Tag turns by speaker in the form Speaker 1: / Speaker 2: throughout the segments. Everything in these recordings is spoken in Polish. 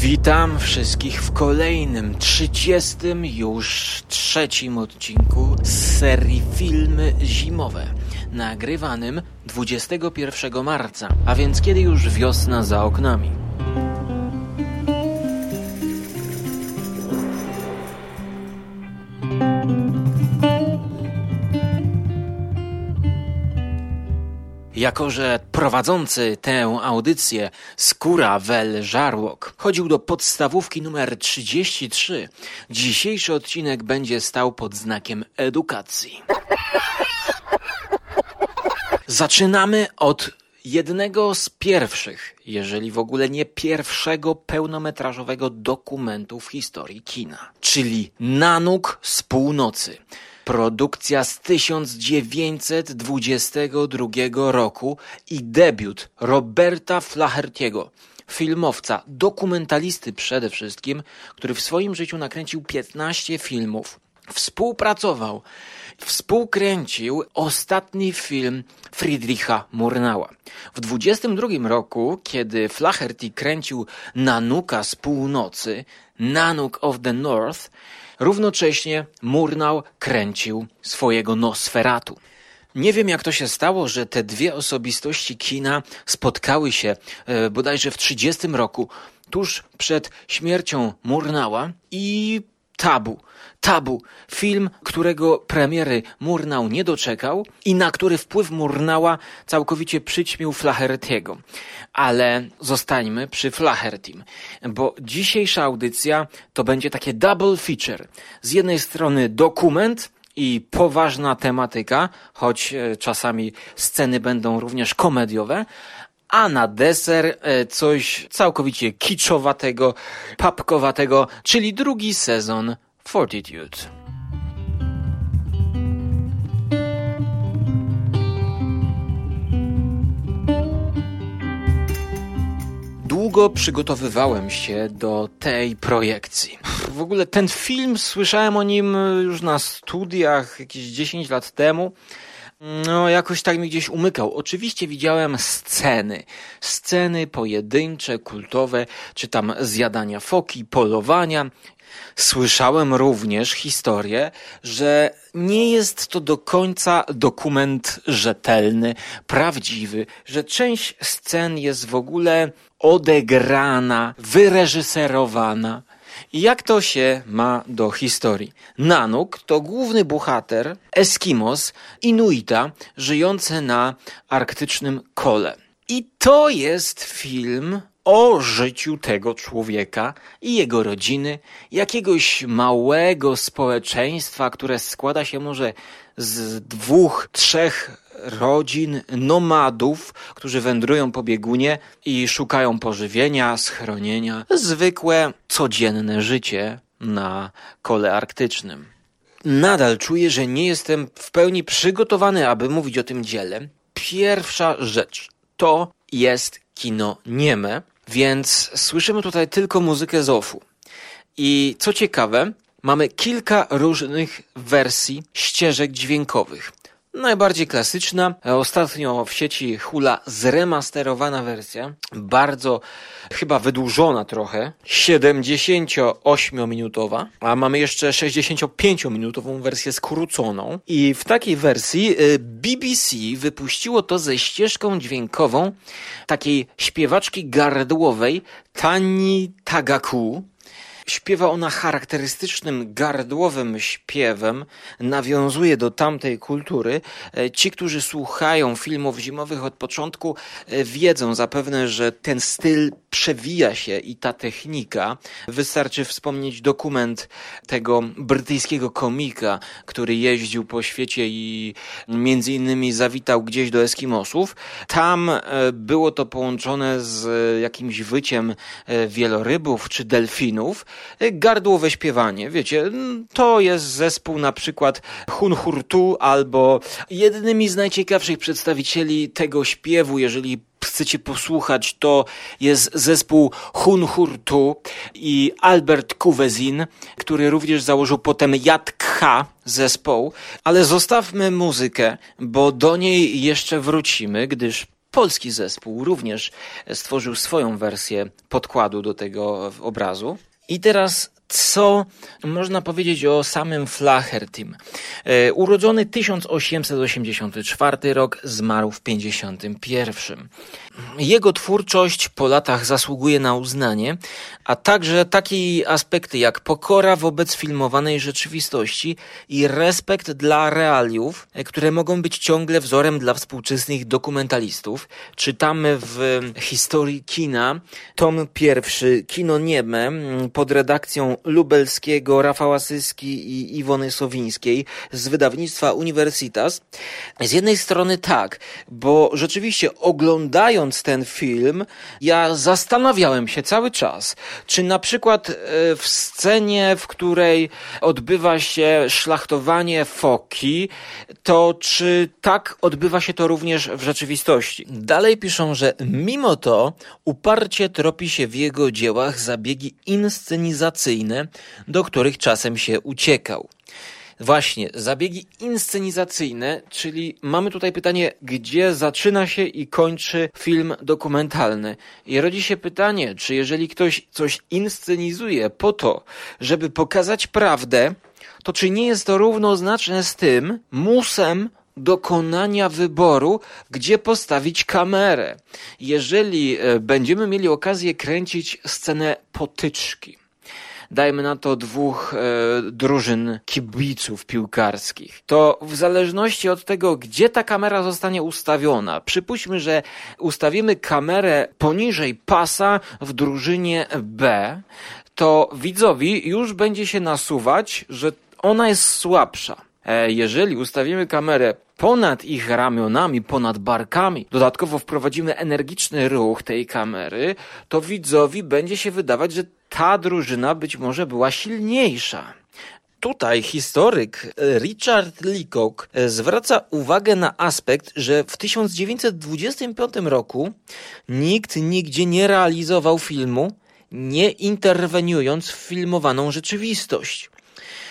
Speaker 1: Witam wszystkich w kolejnym, trzydziestym już trzecim odcinku z serii Filmy Zimowe, nagrywanym 21 marca, a więc kiedy już wiosna za oknami. Jako, że prowadzący tę audycję Skóra Wel Żarłok chodził do podstawówki numer 33, dzisiejszy odcinek będzie stał pod znakiem edukacji. Zaczynamy od jednego z pierwszych, jeżeli w ogóle nie pierwszego pełnometrażowego dokumentu w historii kina, czyli Nanuk z północy. Produkcja z 1922 roku i debiut Roberta Flahertiego, filmowca, dokumentalisty przede wszystkim, który w swoim życiu nakręcił 15 filmów. Współpracował, współkręcił ostatni film Friedricha Murnała. W 22 roku, kiedy Flaherty kręcił Nanuka z północy, Nanuk of the North, Równocześnie Murnau kręcił swojego Nosferatu. Nie wiem, jak to się stało, że te dwie osobistości kina spotkały się e, bodajże w 30 roku, tuż przed śmiercią Murnała i Tabu. Tabu, film, którego premiery Murnau nie doczekał i na który wpływ Murnała całkowicie przyćmił Flahertiego. Ale zostańmy przy Flahertim, bo dzisiejsza audycja to będzie takie double feature. Z jednej strony dokument, i poważna tematyka, choć e, czasami sceny będą również komediowe, a na deser e, coś całkowicie kiczowatego, papkowatego, czyli drugi sezon Fortitude. Długo przygotowywałem się do tej projekcji. W ogóle ten film słyszałem o nim już na studiach jakieś 10 lat temu. No, jakoś tak mi gdzieś umykał. Oczywiście widziałem sceny. Sceny pojedyncze, kultowe, czy tam zjadania foki, polowania. Słyszałem również historię, że nie jest to do końca dokument rzetelny, prawdziwy, że część scen jest w ogóle odegrana, wyreżyserowana. Jak to się ma do historii? Nanuk to główny bohater Eskimos, Inuita, żyjący na arktycznym kole. I to jest film o życiu tego człowieka i jego rodziny, jakiegoś małego społeczeństwa, które składa się może z dwóch, trzech rodzin nomadów, którzy wędrują po biegunie i szukają pożywienia, schronienia. Zwykłe, codzienne życie na kole arktycznym. Nadal czuję, że nie jestem w pełni przygotowany, aby mówić o tym dziele. Pierwsza rzecz to jest kino nieme, więc słyszymy tutaj tylko muzykę z OFU. I co ciekawe, mamy kilka różnych wersji ścieżek dźwiękowych. Najbardziej klasyczna, ostatnio w sieci hula zremasterowana wersja, bardzo chyba wydłużona trochę, 78-minutowa, a mamy jeszcze 65-minutową wersję skróconą. I w takiej wersji y, BBC wypuściło to ze ścieżką dźwiękową takiej śpiewaczki gardłowej Tani Tagaku, Śpiewa ona charakterystycznym gardłowym śpiewem, nawiązuje do tamtej kultury. E, ci, którzy słuchają filmów zimowych od początku, e, wiedzą zapewne, że ten styl przewija się i ta technika. Wystarczy wspomnieć dokument tego brytyjskiego komika, który jeździł po świecie i między innymi zawitał gdzieś do Eskimosów. Tam e, było to połączone z jakimś wyciem wielorybów czy delfinów gardłowe śpiewanie. Wiecie, to jest zespół na przykład Hun Hurtu albo jednymi z najciekawszych przedstawicieli tego śpiewu, jeżeli chcecie posłuchać, to jest zespół Hun Hurtu i Albert Kuvezin, który również założył potem Yat Kha zespoł, ale zostawmy muzykę, bo do niej jeszcze wrócimy, gdyż polski zespół również stworzył swoją wersję podkładu do tego obrazu. I teraz co można powiedzieć o samym Flahertym? E, urodzony 1884 rok, zmarł w 51. Jego twórczość po latach zasługuje na uznanie, a także takie aspekty jak pokora wobec filmowanej rzeczywistości i respekt dla realiów, e, które mogą być ciągle wzorem dla współczesnych dokumentalistów. Czytamy w historii kina tom pierwszy Kino Nieme pod redakcją Lubelskiego, Rafała Syski i Iwony Sowińskiej z wydawnictwa Universitas. Z jednej strony tak, bo rzeczywiście oglądając ten film, ja zastanawiałem się cały czas, czy na przykład e, w scenie, w której odbywa się szlachtowanie foki, to czy tak odbywa się to również w rzeczywistości. Dalej piszą, że mimo to uparcie tropi się w jego dziełach zabiegi inscenizacyjne, do których czasem się uciekał. Właśnie, zabiegi inscenizacyjne, czyli mamy tutaj pytanie, gdzie zaczyna się i kończy film dokumentalny. I rodzi się pytanie, czy jeżeli ktoś coś inscenizuje po to, żeby pokazać prawdę, to czy nie jest to równoznaczne z tym musem dokonania wyboru, gdzie postawić kamerę. Jeżeli e, będziemy mieli okazję kręcić scenę potyczki, dajmy na to dwóch e, drużyn kibiców piłkarskich, to w zależności od tego, gdzie ta kamera zostanie ustawiona, przypuśćmy, że ustawimy kamerę poniżej pasa w drużynie B, to widzowi już będzie się nasuwać, że ona jest słabsza. E, jeżeli ustawimy kamerę ponad ich ramionami, ponad barkami, dodatkowo wprowadzimy energiczny ruch tej kamery, to widzowi będzie się wydawać, że ta drużyna być może była silniejsza. Tutaj historyk Richard Leacock zwraca uwagę na aspekt, że w 1925 roku nikt nigdzie nie realizował filmu, nie interweniując w filmowaną rzeczywistość.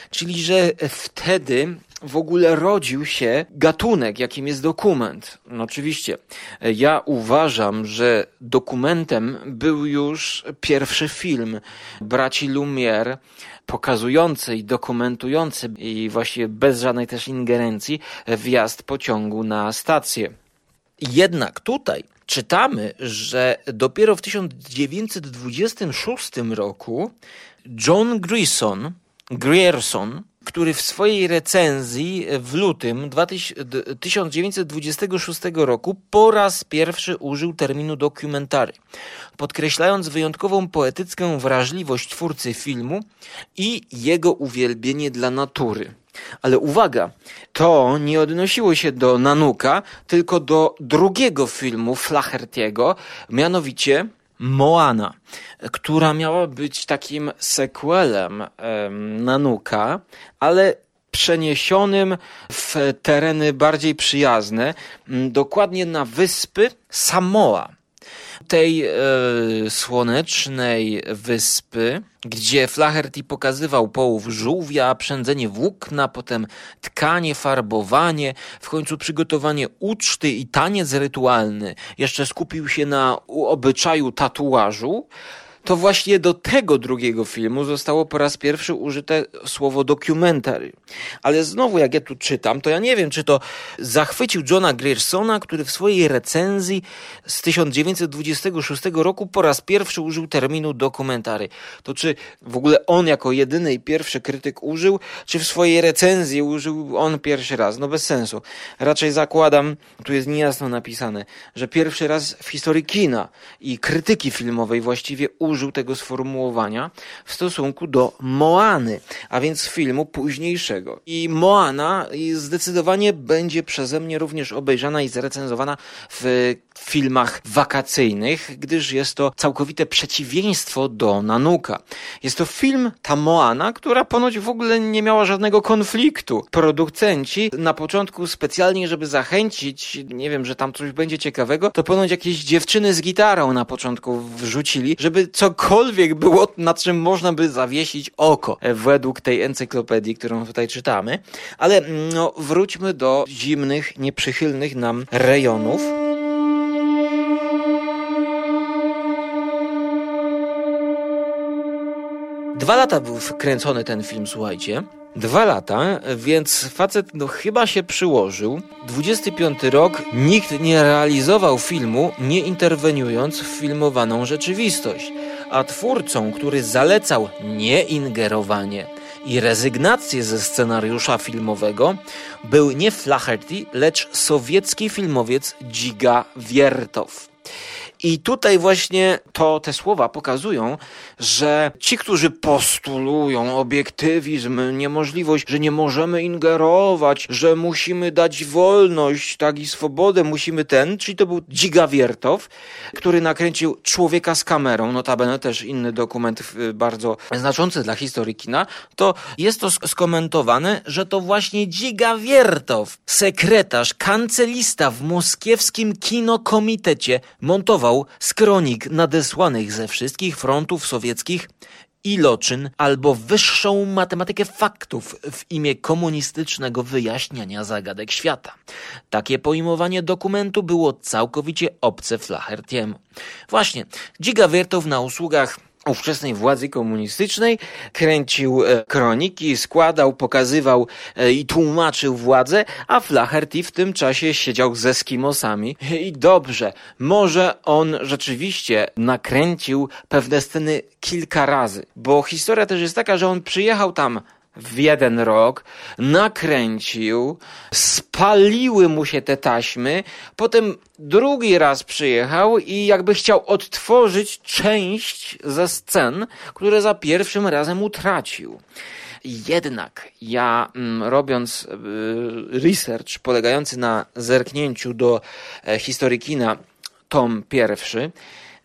Speaker 1: Czyli, że wtedy w ogóle rodził się gatunek, jakim jest dokument. No oczywiście, ja uważam, że dokumentem był już pierwszy film braci Lumière, pokazujący i dokumentujący i właściwie bez żadnej też ingerencji wjazd pociągu na stację. Jednak tutaj czytamy, że dopiero w 1926 roku John Grierson, Grierson który w swojej recenzji w lutym 1926 roku po raz pierwszy użył terminu dokumentary, podkreślając wyjątkową poetycką wrażliwość twórcy filmu i jego uwielbienie dla natury. Ale uwaga, to nie odnosiło się do Nanuka, tylko do drugiego filmu Flahertiego, mianowicie Moana, która miała być takim sequelem Nanuka, ale przeniesionym w tereny bardziej przyjazne, dokładnie na wyspy Samoa tej e, słonecznej wyspy, gdzie Flaherty pokazywał połów żółwia, przędzenie włókna, potem tkanie, farbowanie, w końcu przygotowanie uczty i taniec rytualny. Jeszcze skupił się na obyczaju tatuażu to właśnie do tego drugiego filmu zostało po raz pierwszy użyte słowo documentary. Ale znowu, jak ja tu czytam, to ja nie wiem, czy to zachwycił Johna Griersona, który w swojej recenzji z 1926 roku po raz pierwszy użył terminu dokumentary. To czy w ogóle on jako jedyny i pierwszy krytyk użył, czy w swojej recenzji użył on pierwszy raz? No bez sensu. Raczej zakładam, tu jest niejasno napisane, że pierwszy raz w historii kina i krytyki filmowej właściwie użył użył tego sformułowania w stosunku do Moany, a więc filmu późniejszego. I Moana zdecydowanie będzie przeze mnie również obejrzana i zrecenzowana w filmach wakacyjnych, gdyż jest to całkowite przeciwieństwo do Nanuka. Jest to film ta Moana, która ponoć w ogóle nie miała żadnego konfliktu. Producenci na początku specjalnie, żeby zachęcić, nie wiem, że tam coś będzie ciekawego, to ponoć jakieś dziewczyny z gitarą na początku wrzucili, żeby cokolwiek było, na czym można by zawiesić oko, e, według tej encyklopedii, którą tutaj czytamy. Ale mm, no, wróćmy do zimnych, nieprzychylnych nam rejonów. Dwa lata był kręcony ten film, słuchajcie. Dwa lata, więc facet no, chyba się przyłożył. 25 rok, nikt nie realizował filmu, nie interweniując w filmowaną rzeczywistość. A twórcą, który zalecał nieingerowanie i rezygnację ze scenariusza filmowego, był nie Flaherty, lecz sowiecki filmowiec Dziga Wiertow. I tutaj właśnie to te słowa pokazują, że ci, którzy postulują obiektywizm, niemożliwość, że nie możemy ingerować, że musimy dać wolność, tak i swobodę, musimy ten, czyli to był Dziga Wiertow, który nakręcił Człowieka z kamerą, notabene też inny dokument bardzo znaczący dla historii kina, to jest to skomentowane, że to właśnie Dziga Wiertow, sekretarz, kancelista w moskiewskim kinokomitecie montował z kronik nadesłanych ze wszystkich frontów sowieckich iloczyn albo wyższą matematykę faktów w imię komunistycznego wyjaśniania zagadek świata. Takie pojmowanie dokumentu było całkowicie obce Flahertiemu. Właśnie, Dziga Wiertow na usługach ówczesnej władzy komunistycznej, kręcił e, kroniki, składał, pokazywał e, i tłumaczył władzę, a Flaherty w tym czasie siedział z Eskimosami. I dobrze, może on rzeczywiście nakręcił pewne sceny kilka razy, bo historia też jest taka, że on przyjechał tam w jeden rok, nakręcił, spaliły mu się te taśmy, potem drugi raz przyjechał i jakby chciał odtworzyć część ze scen, które za pierwszym razem utracił. Jednak ja, mm, robiąc y, research polegający na zerknięciu do e, historii kina, tom pierwszy,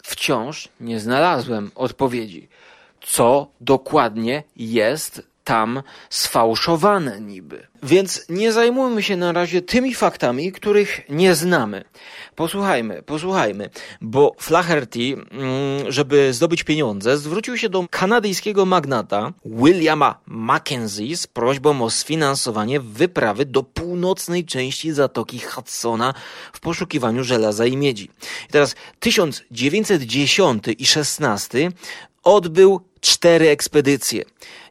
Speaker 1: wciąż nie znalazłem odpowiedzi, co dokładnie jest tam sfałszowane niby. Więc nie zajmujmy się na razie tymi faktami, których nie znamy. Posłuchajmy, posłuchajmy, bo Flaherty, mm, żeby zdobyć pieniądze, zwrócił się do kanadyjskiego magnata Williama Mackenzie z prośbą o sfinansowanie wyprawy do północnej części Zatoki Hudsona w poszukiwaniu żelaza i miedzi. I teraz 1910 i 16 odbył cztery ekspedycje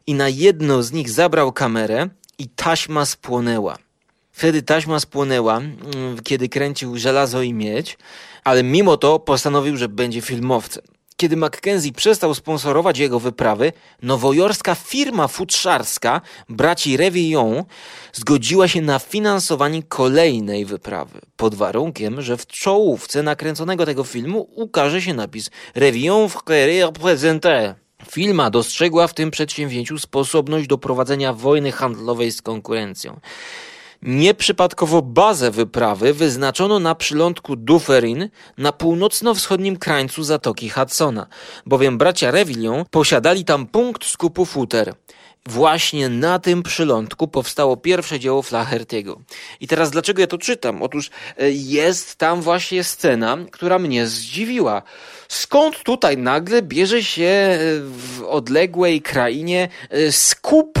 Speaker 1: i na jedną z nich zabrał kamerę i taśma spłonęła. Wtedy taśma spłonęła, mm, kiedy kręcił żelazo i miedź, ale mimo to postanowił, że będzie filmowcem. Kiedy Mackenzie przestał sponsorować jego wyprawy, nowojorska firma futrzarska braci Revillon zgodziła się na finansowanie kolejnej wyprawy, pod warunkiem, że w czołówce nakręconego tego filmu ukaże się napis Revillon frère présenté. Firma dostrzegła w tym przedsięwzięciu sposobność do prowadzenia wojny handlowej z konkurencją. Nieprzypadkowo bazę wyprawy wyznaczono na przylądku Dufferin na północno-wschodnim krańcu Zatoki Hudsona, bowiem bracia Revillon posiadali tam punkt skupu futer. Właśnie na tym przylądku powstało pierwsze dzieło Flaherty'ego. I teraz dlaczego ja to czytam? Otóż e, jest tam właśnie scena, która mnie zdziwiła. Skąd tutaj nagle bierze się e, w odległej krainie e, skup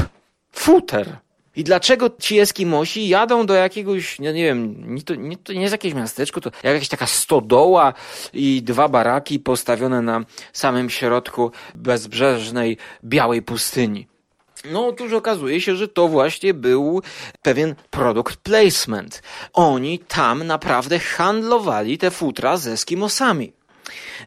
Speaker 1: futer? I dlaczego ci Eskimosi jadą do jakiegoś, nie, nie wiem, nie to, nie, to nie jest jakieś miasteczko, to jakaś taka stodoła i dwa baraki postawione na samym środku bezbrzeżnej, białej pustyni. No otóż okazuje się, że to właśnie był pewien product placement. Oni tam naprawdę handlowali te futra z Eskimosami.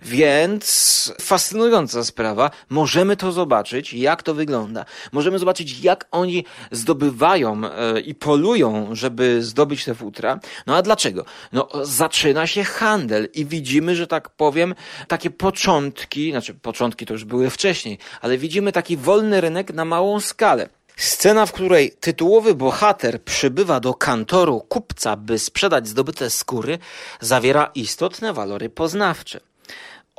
Speaker 1: Więc fascynująca sprawa. Możemy to zobaczyć, jak to wygląda. Możemy zobaczyć, jak oni zdobywają e, i polują, żeby zdobyć te futra. No a dlaczego? No, zaczyna się handel i widzimy, że tak powiem, takie początki, znaczy początki to już były wcześniej, ale widzimy taki wolny rynek na małą skalę. Scena, w której tytułowy bohater przybywa do kantoru kupca, by sprzedać zdobyte skóry, zawiera istotne walory poznawcze.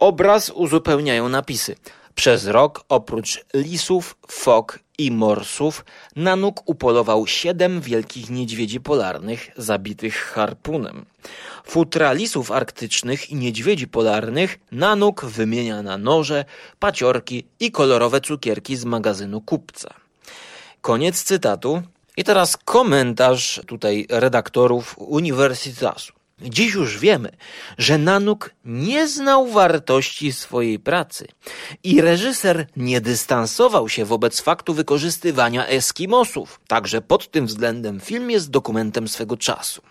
Speaker 1: Obraz uzupełniają napisy. Przez rok oprócz lisów, fok i morsów Nanuk upolował siedem wielkich niedźwiedzi polarnych zabitych harpunem. Futra lisów arktycznych i niedźwiedzi polarnych Nanuk wymienia na noże, paciorki i kolorowe cukierki z magazynu kupca. Koniec cytatu. I teraz komentarz tutaj redaktorów Uniwersitasu. Dziś już wiemy, że Nanuk nie znał wartości swojej pracy i reżyser nie dystansował się wobec faktu wykorzystywania Eskimosów. Także pod tym względem film jest dokumentem swego czasu.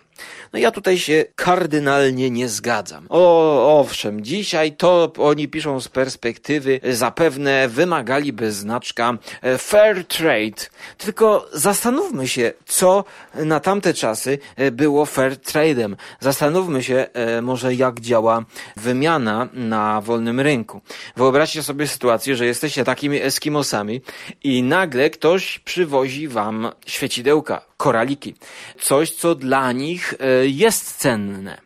Speaker 1: No ja tutaj się kardynalnie nie zgadzam. O, owszem, dzisiaj to oni piszą z perspektywy, zapewne wymagaliby znaczka e, fair trade. Tylko zastanówmy się, co na tamte czasy e, było fair trade'em. Zastanówmy się e, może, jak działa wymiana na wolnym rynku. Wyobraźcie sobie sytuację, że jesteście takimi Eskimosami i nagle ktoś przywozi wam świecidełka, koraliki. Coś, co dla nich e, jest cenne.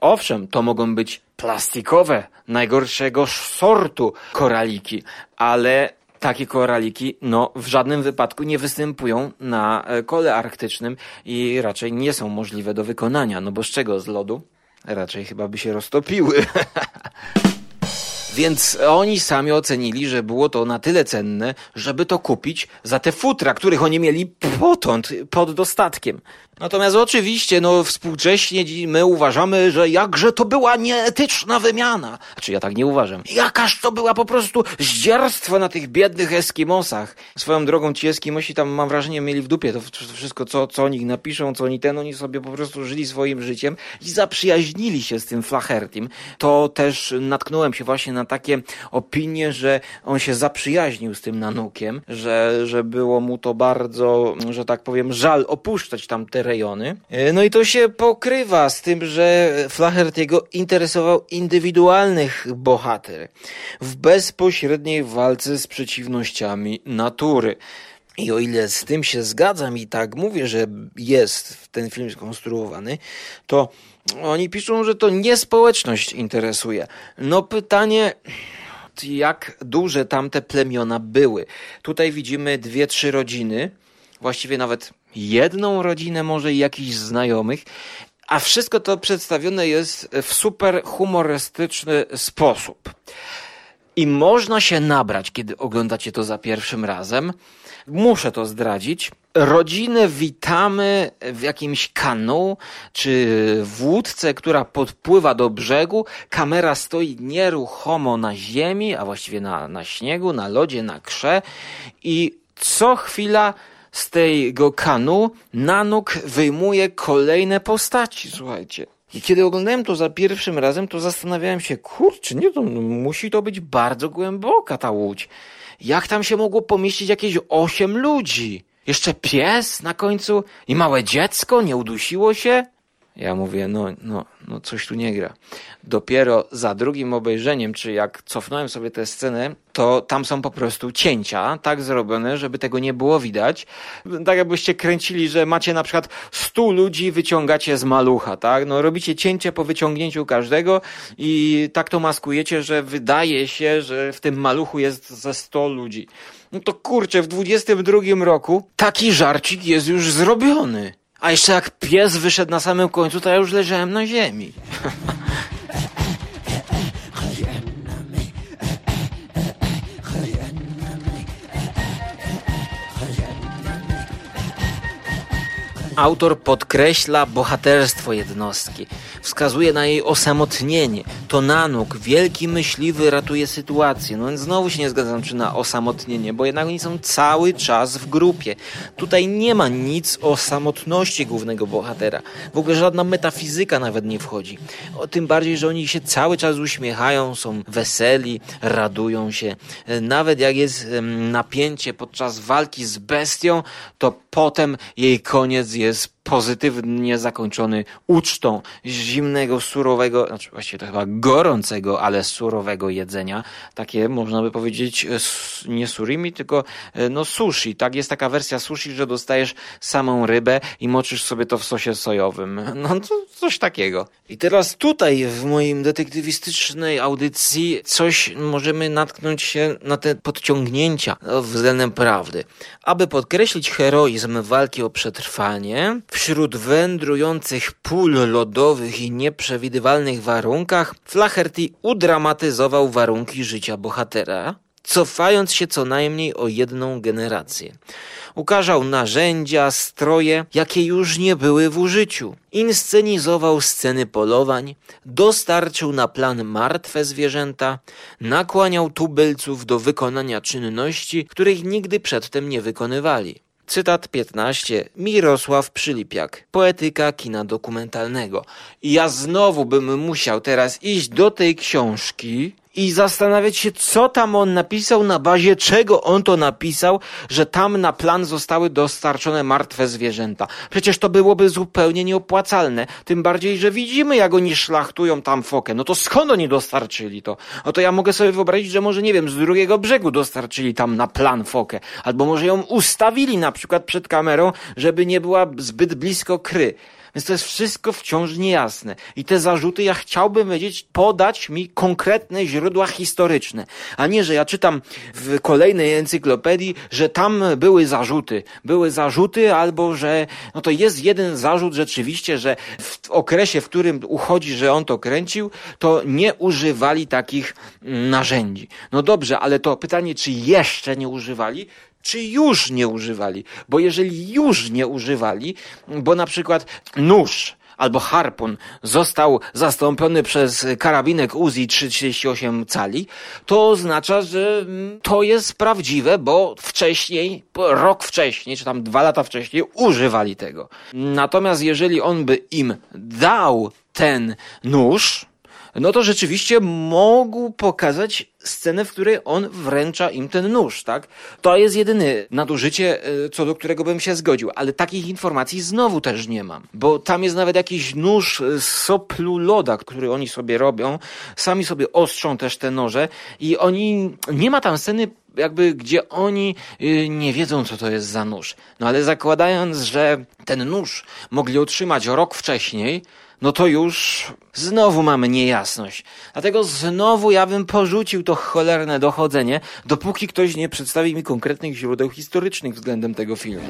Speaker 1: Owszem, to mogą być plastikowe, najgorszego sortu koraliki, ale takie koraliki no, w żadnym wypadku nie występują na e, kole arktycznym i raczej nie są możliwe do wykonania. No bo z czego? Z lodu? Raczej chyba by się roztopiły. Więc oni sami ocenili, że było to na tyle cenne, żeby to kupić za te futra, których oni mieli potąd, pod dostatkiem. Natomiast oczywiście, no współcześnie my uważamy, że jakże to była nieetyczna wymiana. Znaczy ja tak nie uważam. Jakaż to była po prostu zdzierstwo na tych biednych Eskimosach. Swoją drogą ci Eskimosi tam mam wrażenie mieli w dupie to wszystko, co, co oni napiszą, co oni ten, oni sobie po prostu żyli swoim życiem i zaprzyjaźnili się z tym Flahertim. To też natknąłem się właśnie na takie opinie, że on się zaprzyjaźnił z tym Nanukiem, że, że było mu to bardzo, że tak powiem, żal opuszczać tam te rejony. E, no i to się pokrywa z tym, że Flachert jego interesował indywidualnych bohater w bezpośredniej walce z przeciwnościami natury. I o ile z tym się zgadzam i tak mówię, że jest ten film skonstruowany, to oni piszą, że to nie społeczność interesuje. No pytanie, jak duże tamte plemiona były. Tutaj widzimy dwie, trzy rodziny, właściwie nawet jedną rodzinę może i jakichś znajomych, a wszystko to przedstawione jest w super humorystyczny sposób. I można się nabrać, kiedy oglądacie to za pierwszym razem. Muszę to zdradzić. Rodzinę witamy w jakimś kanu czy w łódce, która podpływa do brzegu. Kamera stoi nieruchomo na ziemi, a właściwie na, na śniegu, na lodzie, na krze i co chwila z tego kanu Nanuk wyjmuje kolejne postaci, słuchajcie. I kiedy oglądałem to za pierwszym razem, to zastanawiałem się, kurczę, nie, to musi to być bardzo głęboka ta łódź. Jak tam się mogło pomieścić jakieś osiem ludzi? Jeszcze pies na końcu i małe dziecko nie udusiło się? Ja mówię, no, no, no coś tu nie gra. Dopiero za drugim obejrzeniem, czy jak cofnąłem sobie tę scenę, to tam są po prostu cięcia, tak zrobione, żeby tego nie było widać. Tak jakbyście kręcili, że macie na przykład stu ludzi, wyciągacie z malucha, tak? No robicie cięcie po wyciągnięciu każdego i tak to maskujecie, że wydaje się, że w tym maluchu jest ze sto ludzi. No to kurczę, w 22 roku taki żarcik jest już zrobiony. A jeszcze jak pies wyszedł na samym końcu, to ja już leżałem na ziemi. Autor podkreśla bohaterstwo jednostki, wskazuje na jej osamotnienie. To Nanuk, wielki myśliwy, ratuje sytuację. No więc znowu się nie zgadzam, czy na osamotnienie, bo jednak oni są cały czas w grupie. Tutaj nie ma nic o samotności głównego bohatera. W ogóle żadna metafizyka nawet nie wchodzi. O, tym bardziej, że oni się cały czas uśmiechają, są weseli, radują się. Nawet jak jest napięcie podczas walki z bestią, to potem jej koniec jest jest pozytywnie zakończony ucztą zimnego, surowego, znaczy właściwie to chyba gorącego, ale surowego jedzenia. Takie można by powiedzieć nie surimi, tylko e, no sushi. Tak jest taka wersja sushi, że dostajesz samą rybę i moczysz sobie to w sosie sojowym. No to coś takiego. I teraz tutaj w moim detektywistycznej audycji coś możemy natknąć się na te podciągnięcia względem prawdy. Aby podkreślić heroizm walki o przetrwanie, Wśród wędrujących pól lodowych i nieprzewidywalnych warunkach Flaherty udramatyzował warunki życia bohatera, cofając się co najmniej o jedną generację. Ukażał narzędzia, stroje, jakie już nie były w użyciu. Inscenizował sceny polowań, dostarczył na plan martwe zwierzęta, nakłaniał tubylców do wykonania czynności, których nigdy przedtem nie wykonywali. Cytat 15. Mirosław Przylipiak. Poetyka kina dokumentalnego. Ja znowu bym musiał teraz iść do tej książki i zastanawiać się, co tam on napisał, na bazie czego on to napisał, że tam na plan zostały dostarczone martwe zwierzęta. Przecież to byłoby zupełnie nieopłacalne. Tym bardziej, że widzimy, jak oni szlachtują tam fokę. No to skąd oni dostarczyli to? No to ja mogę sobie wyobrazić, że może, nie wiem, z drugiego brzegu dostarczyli tam na plan fokę. Albo może ją ustawili na przykład przed kamerą, żeby nie była zbyt blisko kry. Więc to jest wszystko wciąż niejasne. I te zarzuty ja chciałbym wiedzieć, podać mi konkretne źródła historyczne, a nie, że ja czytam w kolejnej encyklopedii, że tam były zarzuty. Były zarzuty albo, że no to jest jeden zarzut rzeczywiście, że w okresie, w którym uchodzi, że on to kręcił, to nie używali takich narzędzi. No dobrze, ale to pytanie, czy jeszcze nie używali, czy już nie używali. Bo jeżeli już nie używali, bo na przykład nóż albo harpun został zastąpiony przez karabinek Uzi 338 cali, to oznacza, że mm, to jest prawdziwe, bo wcześniej, rok wcześniej, czy tam dwa lata wcześniej używali tego. Natomiast jeżeli on by im dał ten nóż, no to rzeczywiście mógł pokazać scenę, w której on wręcza im ten nóż, tak? To jest jedyne nadużycie, e, co do którego bym się zgodził, ale takich informacji znowu też nie mam, bo tam jest nawet jakiś nóż z soplu loda, który oni sobie robią, sami sobie ostrzą też te noże i oni, nie ma tam sceny jakby gdzie oni y, nie wiedzą, co to jest za nóż. No ale zakładając, że ten nóż mogli otrzymać rok wcześniej, no to już znowu mamy niejasność. Dlatego znowu ja bym porzucił to cholerne dochodzenie, dopóki ktoś nie przedstawi mi konkretnych źródeł historycznych względem tego filmu.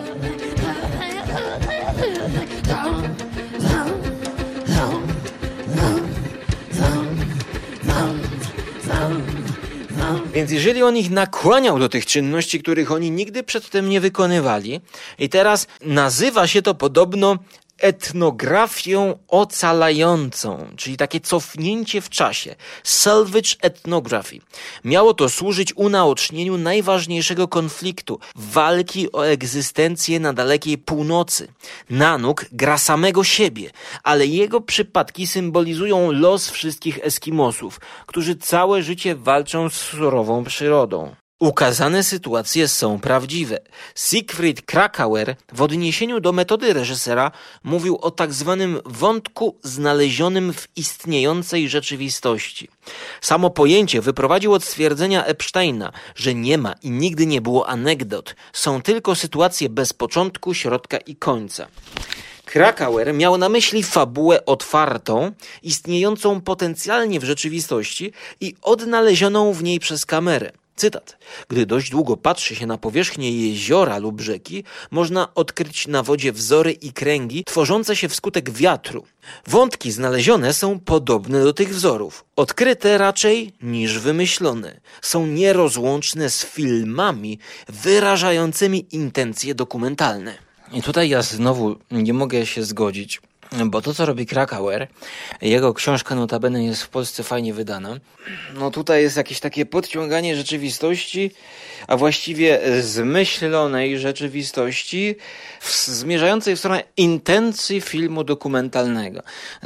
Speaker 1: Więc jeżeli on ich nakłaniał do tych czynności, których oni nigdy przedtem nie wykonywali, i teraz nazywa się to podobno etnografią ocalającą, czyli takie cofnięcie w czasie, salvage ethnography. Miało to służyć unaocznieniu najważniejszego konfliktu, walki o egzystencję na dalekiej północy. Nanuk gra samego siebie, ale jego przypadki symbolizują los wszystkich Eskimosów, którzy całe życie walczą z surową przyrodą. Ukazane sytuacje są prawdziwe. Siegfried Krakauer w odniesieniu do metody reżysera mówił o tak zwanym wątku znalezionym w istniejącej rzeczywistości. Samo pojęcie wyprowadził od stwierdzenia Epsteina, że nie ma i nigdy nie było anegdot, są tylko sytuacje bez początku, środka i końca. Krakauer miał na myśli fabułę otwartą, istniejącą potencjalnie w rzeczywistości i odnalezioną w niej przez kamerę. Cytat. Gdy dość długo patrzy się na powierzchnię jeziora lub rzeki, można odkryć na wodzie wzory i kręgi tworzące się wskutek wiatru. Wątki znalezione są podobne do tych wzorów, odkryte raczej niż wymyślone. Są nierozłączne z filmami wyrażającymi intencje dokumentalne. I tutaj ja znowu nie mogę się zgodzić bo to, co robi Krakauer, jego książka notabene jest w Polsce fajnie wydana. No tutaj jest jakieś takie podciąganie rzeczywistości, a właściwie zmyślonej rzeczywistości, zmierzającej w stronę intencji filmu dokumentalnego.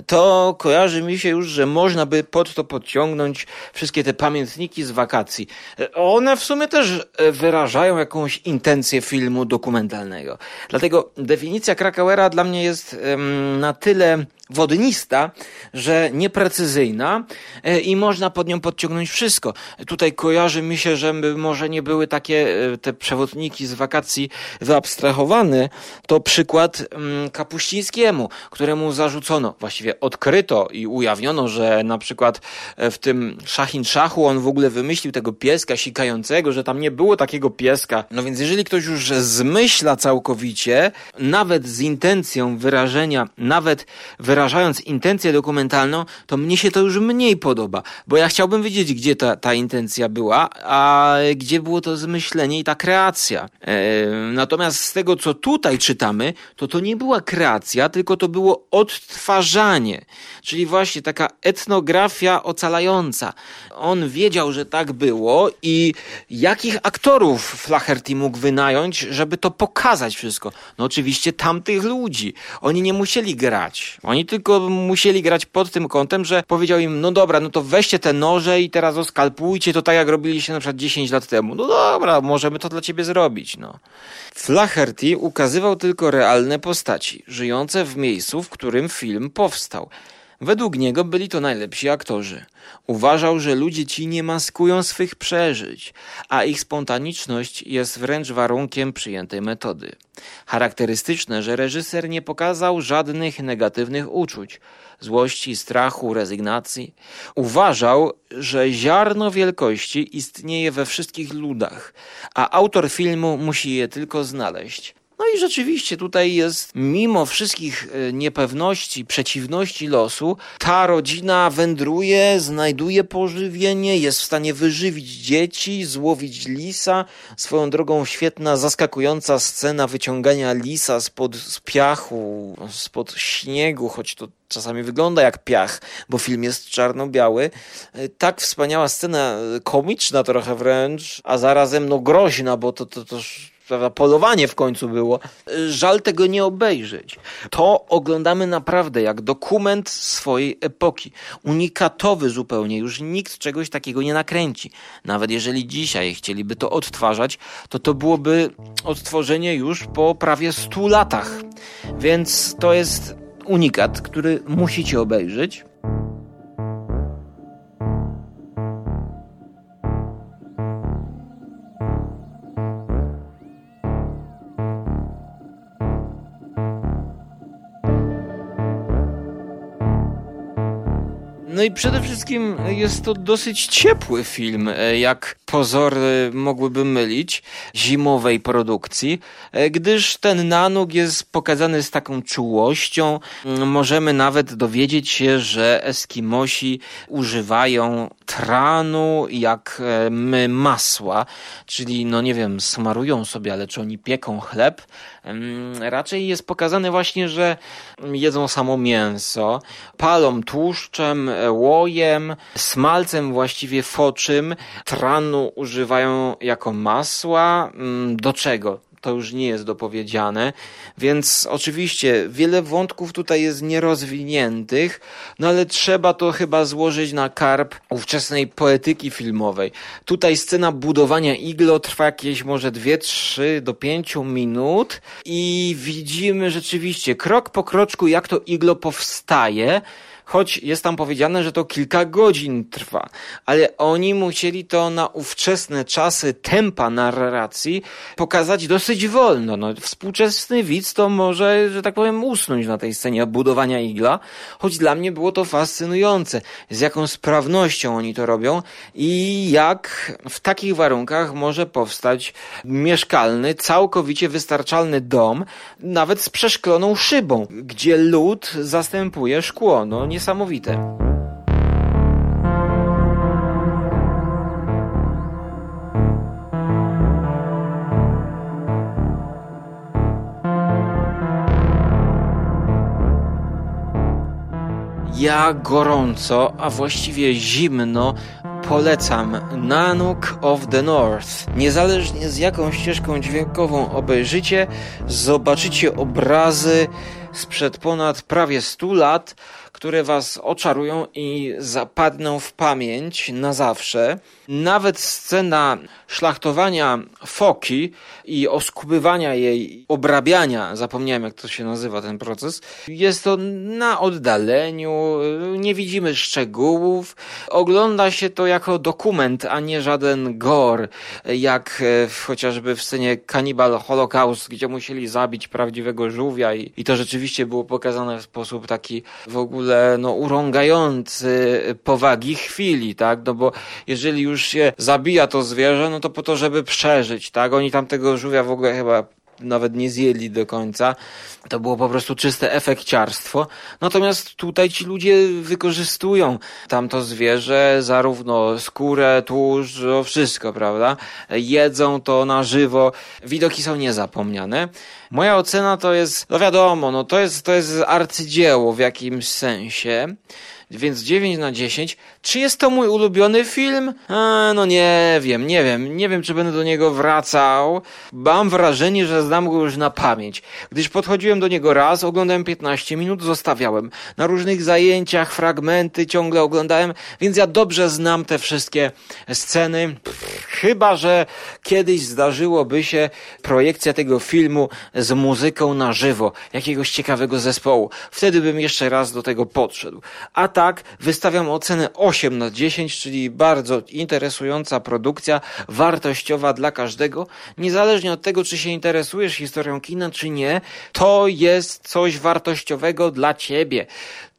Speaker 1: To kojarzy mi się już, że można by pod to podciągnąć wszystkie te pamiętniki z wakacji. One w sumie też wyrażają jakąś intencję filmu dokumentalnego. Dlatego definicja Krakauera dla mnie jest um, na tyle wodnista, że nieprecyzyjna e, i można pod nią podciągnąć wszystko. Tutaj kojarzy mi się, że może nie były takie e, te przewodniki z wakacji wyabstrahowane. To przykład mm, Kapuścińskiemu, któremu zarzucono, właściwie odkryto i ujawniono, że na przykład e, w tym Szachin Szachu on w ogóle wymyślił tego pieska sikającego, że tam nie było takiego pieska. No więc jeżeli ktoś już zmyśla całkowicie, nawet z intencją wyrażenia, nawet wyrażenia wyrażając intencję dokumentalną, to mnie się to już mniej podoba, bo ja chciałbym wiedzieć, gdzie ta, ta intencja była, a gdzie było to zmyślenie i ta kreacja. E, natomiast z tego, co tutaj czytamy, to to nie była kreacja, tylko to było odtwarzanie, czyli właśnie taka etnografia ocalająca. On wiedział, że tak było i jakich aktorów Flaherty mógł wynająć, żeby to pokazać wszystko? No oczywiście tamtych ludzi. Oni nie musieli grać. Oni tylko musieli grać pod tym kątem, że powiedział im, no dobra, no to weźcie te noże i teraz oskalpujcie to tak, jak robiliście na przykład 10 lat temu. No dobra, możemy to dla ciebie zrobić, no. Flaherty ukazywał tylko realne postaci, żyjące w miejscu, w którym film powstał. Według niego byli to najlepsi aktorzy. Uważał, że ludzie ci nie maskują swych przeżyć, a ich spontaniczność jest wręcz warunkiem przyjętej metody. Charakterystyczne, że reżyser nie pokazał żadnych negatywnych uczuć złości, strachu, rezygnacji. Uważał, że ziarno wielkości istnieje we wszystkich ludach, a autor filmu musi je tylko znaleźć. No i rzeczywiście tutaj jest, mimo wszystkich e, niepewności, przeciwności losu, ta rodzina wędruje, znajduje pożywienie, jest w stanie wyżywić dzieci, złowić lisa. Swoją drogą świetna, zaskakująca scena wyciągania lisa spod z piachu, spod śniegu, choć to czasami wygląda jak piach, bo film jest czarno-biały. E, tak wspaniała scena, e, komiczna trochę wręcz, a zarazem no groźna, bo to, to, to prawda, polowanie w końcu było. Żal tego nie obejrzeć. To oglądamy naprawdę jak dokument swojej epoki. Unikatowy zupełnie. Już nikt czegoś takiego nie nakręci. Nawet jeżeli dzisiaj chcieliby to odtwarzać, to to byłoby odtworzenie już po prawie 100 latach. Więc to jest unikat, który musicie obejrzeć. No i przede wszystkim jest to dosyć ciepły film, e, jak pozory mogłyby mylić, zimowej produkcji, e, gdyż ten nanuk jest pokazany z taką czułością. Mm, możemy nawet dowiedzieć się, że Eskimosi używają tranu jak e, my masła, czyli no nie wiem, smarują sobie, ale czy oni pieką chleb? Raczej jest pokazane właśnie, że jedzą samo mięso, palą tłuszczem, łojem, smalcem właściwie foczym, tranu używają jako masła. Mm, do czego? To już nie jest dopowiedziane, więc oczywiście wiele wątków tutaj jest nierozwiniętych, no ale trzeba to chyba złożyć na karp ówczesnej poetyki filmowej. Tutaj scena budowania iglo trwa jakieś może 2-3 do 5 minut i widzimy rzeczywiście krok po kroczku jak to iglo powstaje, choć jest tam powiedziane, że to kilka godzin trwa, ale oni musieli to na ówczesne czasy tempa narracji pokazać dosyć wolno. No, współczesny widz to może, że tak powiem, usnąć na tej scenie budowania igla, choć dla mnie było to fascynujące, z jaką sprawnością oni to robią i jak w takich warunkach może powstać mieszkalny, całkowicie wystarczalny dom, nawet z przeszkloną szybą, gdzie lód zastępuje szkło. No, nie niesamowite. Ja gorąco, a właściwie zimno polecam Nanook of the North. Niezależnie z jaką ścieżką dźwiękową obejrzycie, zobaczycie obrazy sprzed ponad prawie 100 lat, które was oczarują i zapadną w pamięć na zawsze. Nawet scena szlachtowania foki i oskubywania jej, obrabiania, zapomniałem jak to się nazywa ten proces, jest to na oddaleniu, nie widzimy szczegółów, ogląda się to jako dokument, a nie żaden gore, jak w, chociażby w scenie Cannibal Holocaust, gdzie musieli zabić prawdziwego żółwia i, i to rzeczywiście było pokazane w sposób taki w ogóle no, urągający powagi chwili, tak, no bo jeżeli już się zabija to zwierzę, no to po to, żeby przeżyć, tak? Oni tam tego żółwia w ogóle chyba nawet nie zjedli do końca. To było po prostu czyste efekciarstwo. Natomiast tutaj ci ludzie wykorzystują tamto zwierzę, zarówno skórę, tłuszcz, no wszystko, prawda? Jedzą to na żywo. Widoki są niezapomniane. Moja ocena to jest, no wiadomo, no to jest, to jest arcydzieło w jakimś sensie więc 9 na 10. Czy jest to mój ulubiony film? No nie wiem, nie wiem, nie wiem, czy będę do niego wracał. Mam wrażenie, że znam go już na pamięć. Gdyż podchodziłem do niego raz, oglądałem 15 minut, zostawiałem. Na różnych zajęciach, fragmenty ciągle oglądałem, więc ja dobrze znam te wszystkie sceny. Chyba, że kiedyś zdarzyłoby się projekcja tego filmu z muzyką na żywo, jakiegoś ciekawego zespołu. Wtedy bym jeszcze raz do tego podszedł. A tak, wystawiam ocenę 8 na 10, czyli bardzo interesująca produkcja, wartościowa dla każdego. Niezależnie od tego, czy się interesujesz historią kina, czy nie, to jest coś wartościowego dla ciebie.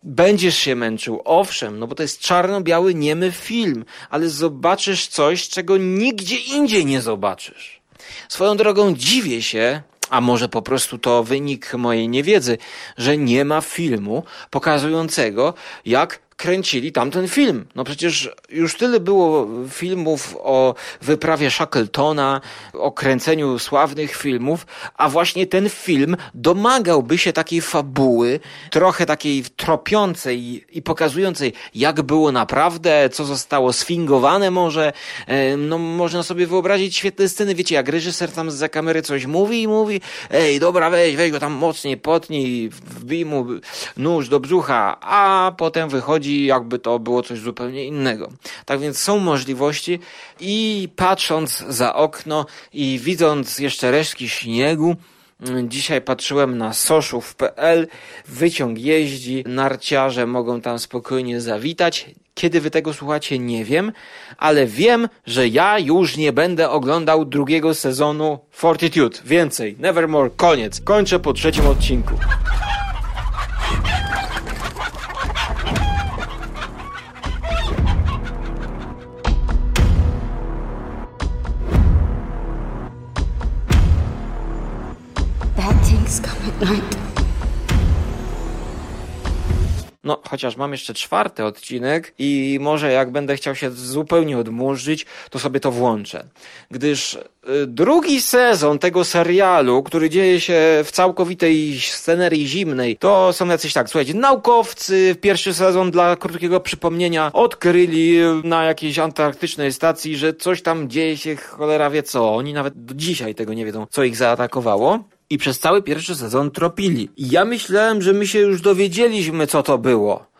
Speaker 1: Będziesz się męczył, owszem, no bo to jest czarno-biały, niemy film, ale zobaczysz coś, czego nigdzie indziej nie zobaczysz. Swoją drogą dziwię się, a może po prostu to wynik mojej niewiedzy, że nie ma filmu pokazującego, jak kręcili tamten film. No przecież już tyle było filmów o wyprawie Shackletona, o kręceniu sławnych filmów, a właśnie ten film domagałby się takiej fabuły, trochę takiej tropiącej i pokazującej, jak było naprawdę, co zostało sfingowane może. E, no można sobie wyobrazić świetne sceny, wiecie, jak reżyser tam za kamery coś mówi i mówi, ej, dobra, weź, weź go tam mocniej, potnij, wbij mu nóż do brzucha, a potem wychodzi jakby to było coś zupełnie innego. Tak więc są możliwości i patrząc za okno i widząc jeszcze resztki śniegu, Dzisiaj patrzyłem na soszów.pl, wyciąg jeździ, narciarze mogą tam spokojnie zawitać. Kiedy wy tego słuchacie, nie wiem, ale wiem, że ja już nie będę oglądał drugiego sezonu Fortitude. Więcej, Nevermore, koniec. Kończę po trzecim odcinku. No, chociaż mam jeszcze czwarty odcinek i może jak będę chciał się zupełnie odmurzyć, to sobie to włączę. Gdyż y, drugi sezon tego serialu, który dzieje się w całkowitej scenerii zimnej, to są jacyś tak, słuchajcie, naukowcy, pierwszy sezon dla krótkiego przypomnienia odkryli na jakiejś antarktycznej stacji, że coś tam dzieje się, cholera wie co. Oni nawet do dzisiaj tego nie wiedzą, co ich zaatakowało i przez cały pierwszy sezon tropili. I ja myślałem, że my się już dowiedzieliśmy, co to było.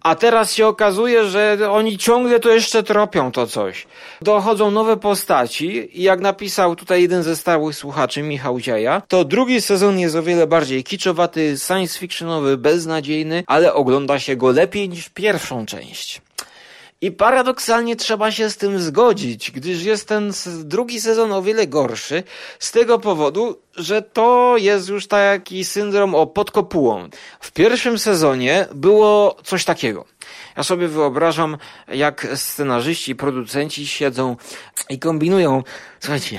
Speaker 1: A teraz się okazuje, że oni ciągle to jeszcze tropią to coś. Dochodzą nowe postaci i jak napisał tutaj jeden ze stałych słuchaczy, Michał Dzieja, to drugi sezon jest o wiele bardziej kiczowaty, science fictionowy, beznadziejny, ale ogląda się go lepiej niż pierwszą część. I paradoksalnie trzeba się z tym zgodzić, gdyż jest ten drugi sezon o wiele gorszy z tego powodu, że to jest już taki syndrom o podkopułą. W pierwszym sezonie było coś takiego. Ja sobie wyobrażam, jak scenarzyści, producenci siedzą i kombinują. Słuchajcie,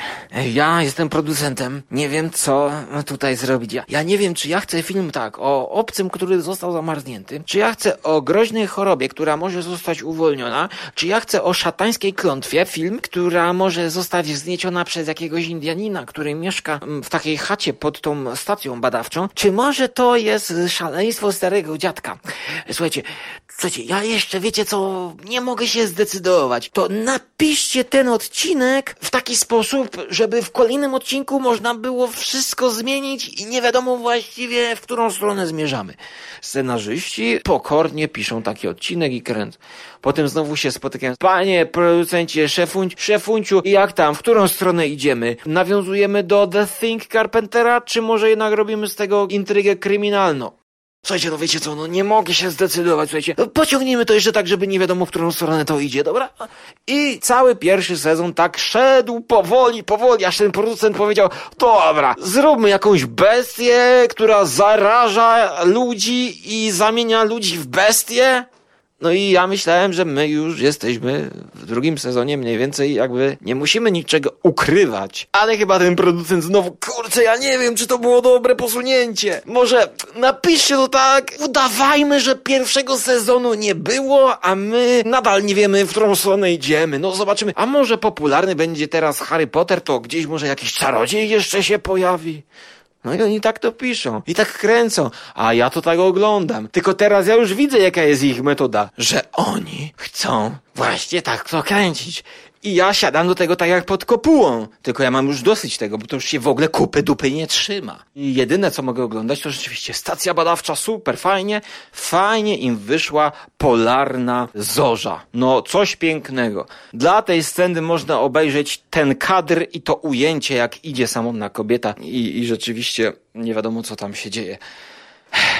Speaker 1: ja jestem producentem, nie wiem co tutaj zrobić. Ja, ja nie wiem, czy ja chcę film tak, o obcym, który został zamarznięty, czy ja chcę o groźnej chorobie, która może zostać uwolniona, czy ja chcę o szatańskiej klątwie, film, która może zostać znieciona przez jakiegoś Indianina, który mieszka w takiej chacie pod tą stacją badawczą, czy może to jest szaleństwo starego dziadka. Słuchajcie, Słuchajcie, ja jeszcze, wiecie co, nie mogę się zdecydować. To napiszcie ten odcinek w taki sposób, żeby w kolejnym odcinku można było wszystko zmienić i nie wiadomo właściwie, w którą stronę zmierzamy. Scenarzyści pokornie piszą taki odcinek i kręcą. Potem znowu się spotykają. Panie producencie, szefunci, szefunciu, jak tam, w którą stronę idziemy? Nawiązujemy do The Think Carpentera, czy może jednak robimy z tego intrygę kryminalną? Słuchajcie, no wiecie co, no nie mogę się zdecydować, słuchajcie. No, pociągnijmy to jeszcze tak, żeby nie wiadomo, w którą stronę to idzie, dobra? I cały pierwszy sezon tak szedł powoli, powoli, aż ten producent powiedział, dobra, zróbmy jakąś bestię, która zaraża ludzi i zamienia ludzi w bestie. No i ja myślałem, że my już jesteśmy w drugim sezonie mniej więcej jakby nie musimy niczego ukrywać. Ale chyba ten producent znowu, kurczę, ja nie wiem, czy to było dobre posunięcie. Może napiszcie to tak, udawajmy, że pierwszego sezonu nie było, a my nadal nie wiemy, w którą stronę idziemy. No zobaczymy. A może popularny będzie teraz Harry Potter, to gdzieś może jakiś czarodziej jeszcze się pojawi. No i oni tak to piszą. I tak kręcą. A ja to tak oglądam. Tylko teraz ja już widzę, jaka jest ich metoda. Że oni chcą właśnie tak to kręcić. I ja siadam do tego tak jak pod kopułą. Tylko ja mam już dosyć tego, bo to już się w ogóle kupy dupy nie trzyma. I jedyne co mogę oglądać to rzeczywiście stacja badawcza, super, fajnie. Fajnie im wyszła polarna zorza. No, coś pięknego. Dla tej sceny można obejrzeć ten kadr i to ujęcie, jak idzie samotna kobieta i, i rzeczywiście nie wiadomo co tam się dzieje.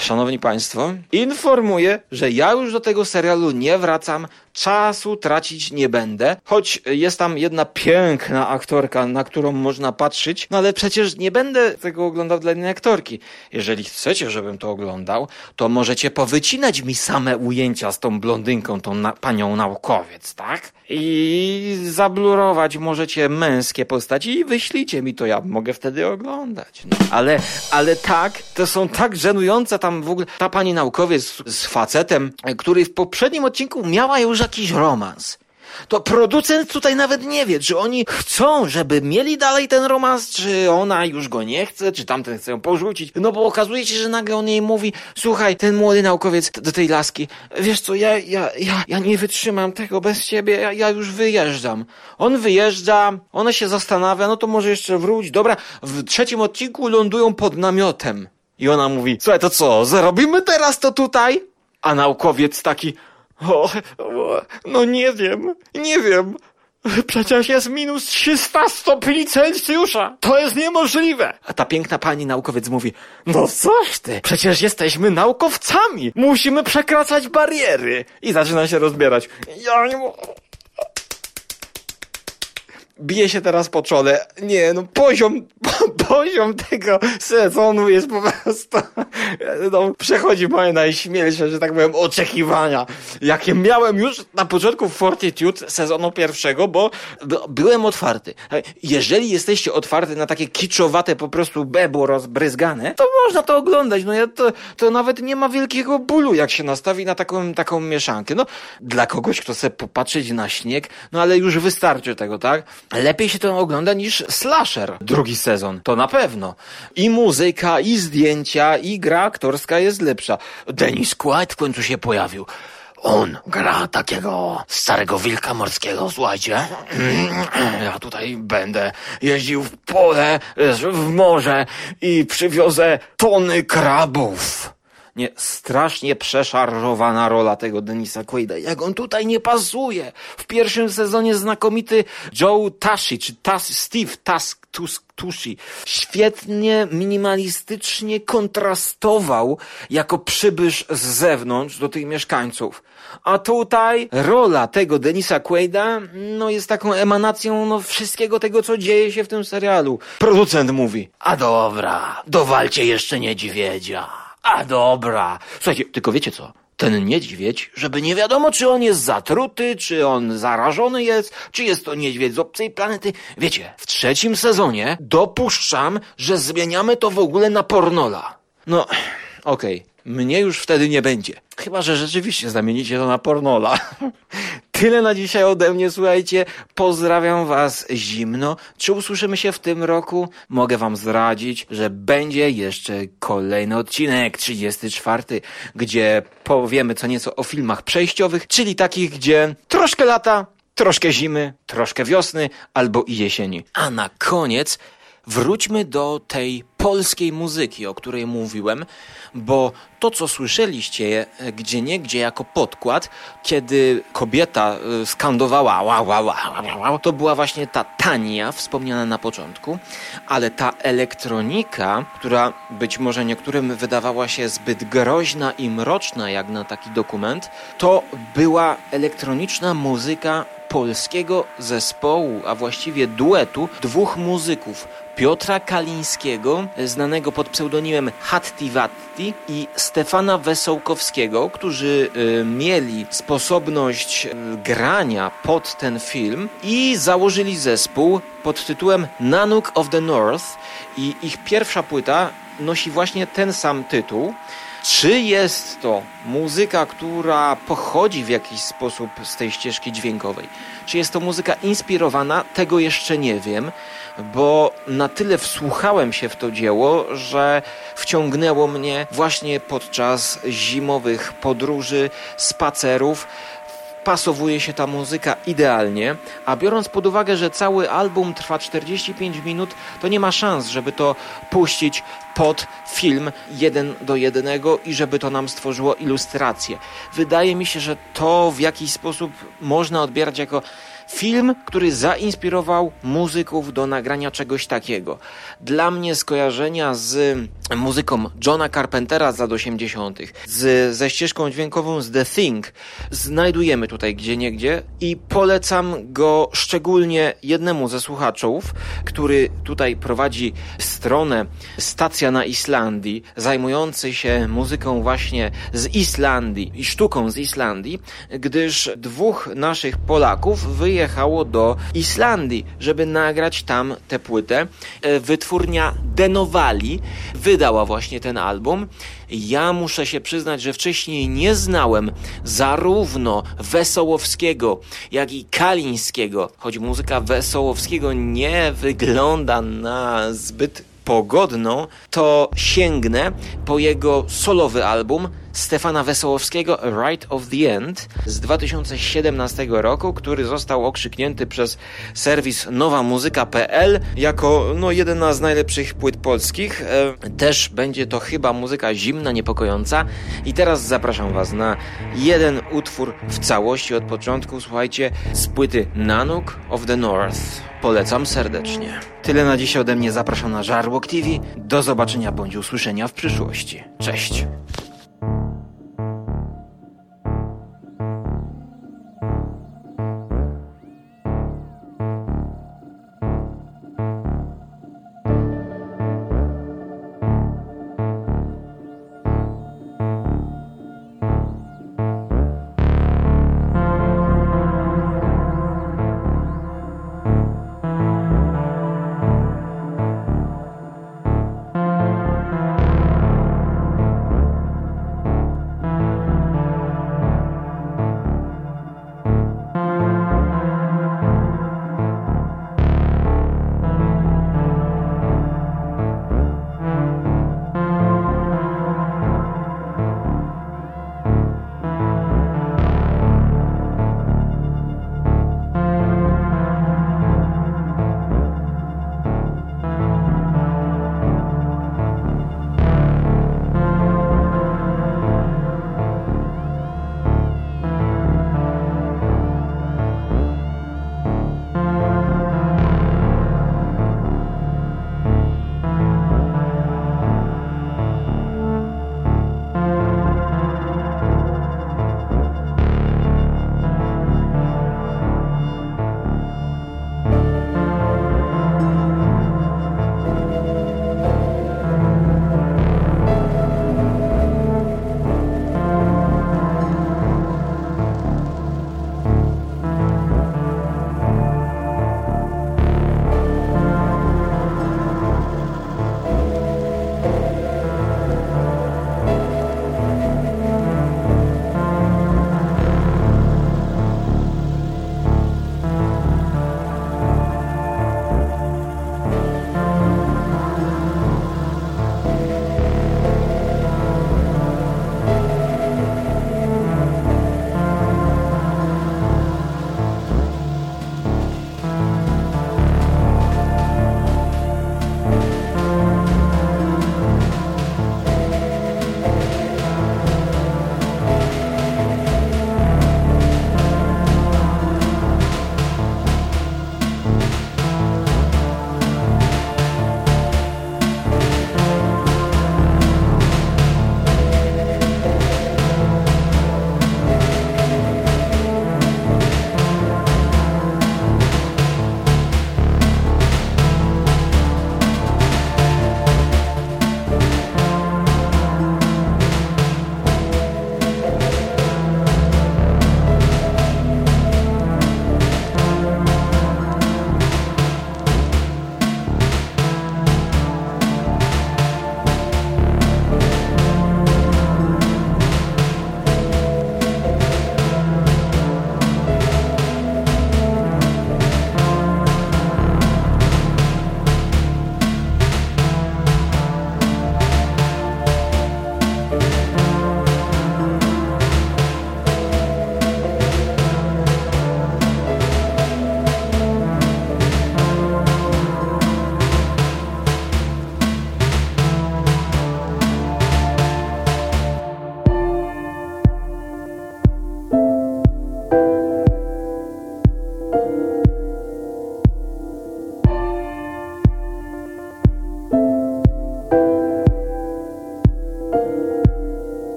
Speaker 1: Szanowni Państwo, informuję, że ja już do tego serialu nie wracam, czasu tracić nie będę, choć jest tam jedna piękna aktorka, na którą można patrzeć, no ale przecież nie będę tego oglądał dla innej aktorki. Jeżeli chcecie, żebym to oglądał, to możecie powycinać mi same ujęcia z tą blondynką, tą na panią naukowiec, tak? I zablurować możecie męskie postaci i wyślijcie mi to, ja mogę wtedy oglądać. No, ale, ale tak, to są tak żenujące tam w ogóle, ta pani naukowiec z facetem, który w poprzednim odcinku miała już jakiś romans. To producent tutaj nawet nie wie, czy oni chcą, żeby mieli dalej ten romans, czy ona już go nie chce, czy tamten chce ją porzucić. No bo okazuje się, że nagle on jej mówi, słuchaj, ten młody naukowiec do tej laski, wiesz co, ja, ja, ja, ja nie wytrzymam tego bez ciebie, ja, ja już wyjeżdżam. On wyjeżdża, ona się zastanawia, no to może jeszcze wróć. Dobra, w trzecim odcinku lądują pod namiotem. I ona mówi, słuchaj, to co, zarobimy teraz to tutaj? A naukowiec taki, o, o, no nie wiem, nie wiem. Przecież jest minus 300 stopni Celsjusza. To jest niemożliwe. A ta piękna pani naukowiec mówi, no coś ty, przecież jesteśmy naukowcami. Musimy przekraczać bariery. I zaczyna się rozbierać. Ja nie bije się teraz po czole. Nie, no poziom, poziom tego sezonu jest po prostu, no, przechodzi moje najśmielsze, że tak powiem, oczekiwania, jakie miałem już na początku Fortitude sezonu pierwszego, bo byłem otwarty. Jeżeli jesteście otwarty na takie kiczowate po prostu bebo rozbryzgane, to można to oglądać. No ja to, to nawet nie ma wielkiego bólu, jak się nastawi na taką, taką mieszankę. No, dla kogoś, kto chce popatrzeć na śnieg, no ale już wystarczy tego, tak? lepiej się to ogląda niż slasher drugi sezon, to na pewno. I muzyka, i zdjęcia, i gra aktorska jest lepsza. Dennis Quaid w końcu się pojawił. On gra takiego starego wilka morskiego, słuchajcie. Ja tutaj będę jeździł w pole, w morze i przywiozę tony krabów. Nie, strasznie przeszarżowana rola tego Denisa Quaida. Jak on tutaj nie pasuje. W pierwszym sezonie znakomity Joe Tashi, czy Tas, Steve Task, Tushi. Świetnie, minimalistycznie kontrastował jako przybysz z zewnątrz do tych mieszkańców. A tutaj rola tego Denisa Quaida, no jest taką emanacją no, wszystkiego tego, co dzieje się w tym serialu. Producent mówi, a dobra, dowalcie jeszcze niedźwiedzia. A dobra. Słuchajcie, tylko wiecie co? Ten niedźwiedź, żeby nie wiadomo, czy on jest zatruty, czy on zarażony jest, czy jest to niedźwiedź z obcej planety. Wiecie, w trzecim sezonie dopuszczam, że zmieniamy to w ogóle na pornola. No, okej. Okay. Mnie już wtedy nie będzie. Chyba, że rzeczywiście zamienicie to na pornola. Tyle na dzisiaj ode mnie, słuchajcie. Pozdrawiam Was zimno. Czy usłyszymy się w tym roku? Mogę Wam zdradzić, że będzie jeszcze kolejny odcinek, 34, gdzie powiemy co nieco o filmach przejściowych, czyli takich, gdzie troszkę lata, troszkę zimy, troszkę wiosny albo i jesieni. A na koniec wróćmy do tej polskiej muzyki, o której mówiłem, bo to, co słyszeliście e, gdzie nie gdzie jako podkład, kiedy kobieta e, skandowała wow, wow, wow, wow, to była właśnie ta Tania, wspomniana na początku, ale ta elektronika, która być może niektórym wydawała się zbyt groźna i mroczna jak na taki dokument, to była elektroniczna muzyka polskiego zespołu, a właściwie duetu dwóch muzyków. Piotra Kalińskiego, znanego pod pseudonimem Hatti Watti i Stefana Wesołkowskiego, którzy y, mieli sposobność y, grania pod ten film i założyli zespół pod tytułem Nanook of the North i ich pierwsza płyta nosi właśnie ten sam tytuł. Czy jest to muzyka, która pochodzi w jakiś sposób z tej ścieżki dźwiękowej? Czy jest to muzyka inspirowana? Tego jeszcze nie wiem, bo na tyle wsłuchałem się w to dzieło, że wciągnęło mnie właśnie podczas zimowych podróży, spacerów pasowuje się ta muzyka idealnie, a biorąc pod uwagę, że cały album trwa 45 minut, to nie ma szans, żeby to puścić pod film jeden do jednego i żeby to nam stworzyło ilustrację. Wydaje mi się, że to w jakiś sposób można odbierać jako Film, który zainspirował muzyków do nagrania czegoś takiego. Dla mnie skojarzenia z muzyką Johna Carpentera z lat 80., z, ze ścieżką dźwiękową z The Thing znajdujemy tutaj gdzie niegdzie i polecam go szczególnie jednemu ze słuchaczów, który tutaj prowadzi stronę Stacja na Islandii, zajmujący się muzyką właśnie z Islandii i sztuką z Islandii, gdyż dwóch naszych Polaków wyjechało wyjechało do Islandii, żeby nagrać tam tę płytę. E, wytwórnia Denowali wydała właśnie ten album. Ja muszę się przyznać, że wcześniej nie znałem zarówno Wesołowskiego, jak i Kalińskiego, choć muzyka Wesołowskiego nie wygląda na zbyt pogodną, to sięgnę po jego solowy album Stefana Wesołowskiego Right of the End z 2017 roku, który został okrzyknięty przez serwis nowamuzyka.pl jako no, jedna z najlepszych płyt polskich. E, też będzie to chyba muzyka zimna, niepokojąca. I teraz zapraszam Was na jeden utwór w całości od początku. Słuchajcie, z płyty Nanook of the North. Polecam serdecznie. Tyle na dziś ode mnie. Zapraszam na Żarłok TV. Do zobaczenia bądź usłyszenia w przyszłości. Cześć!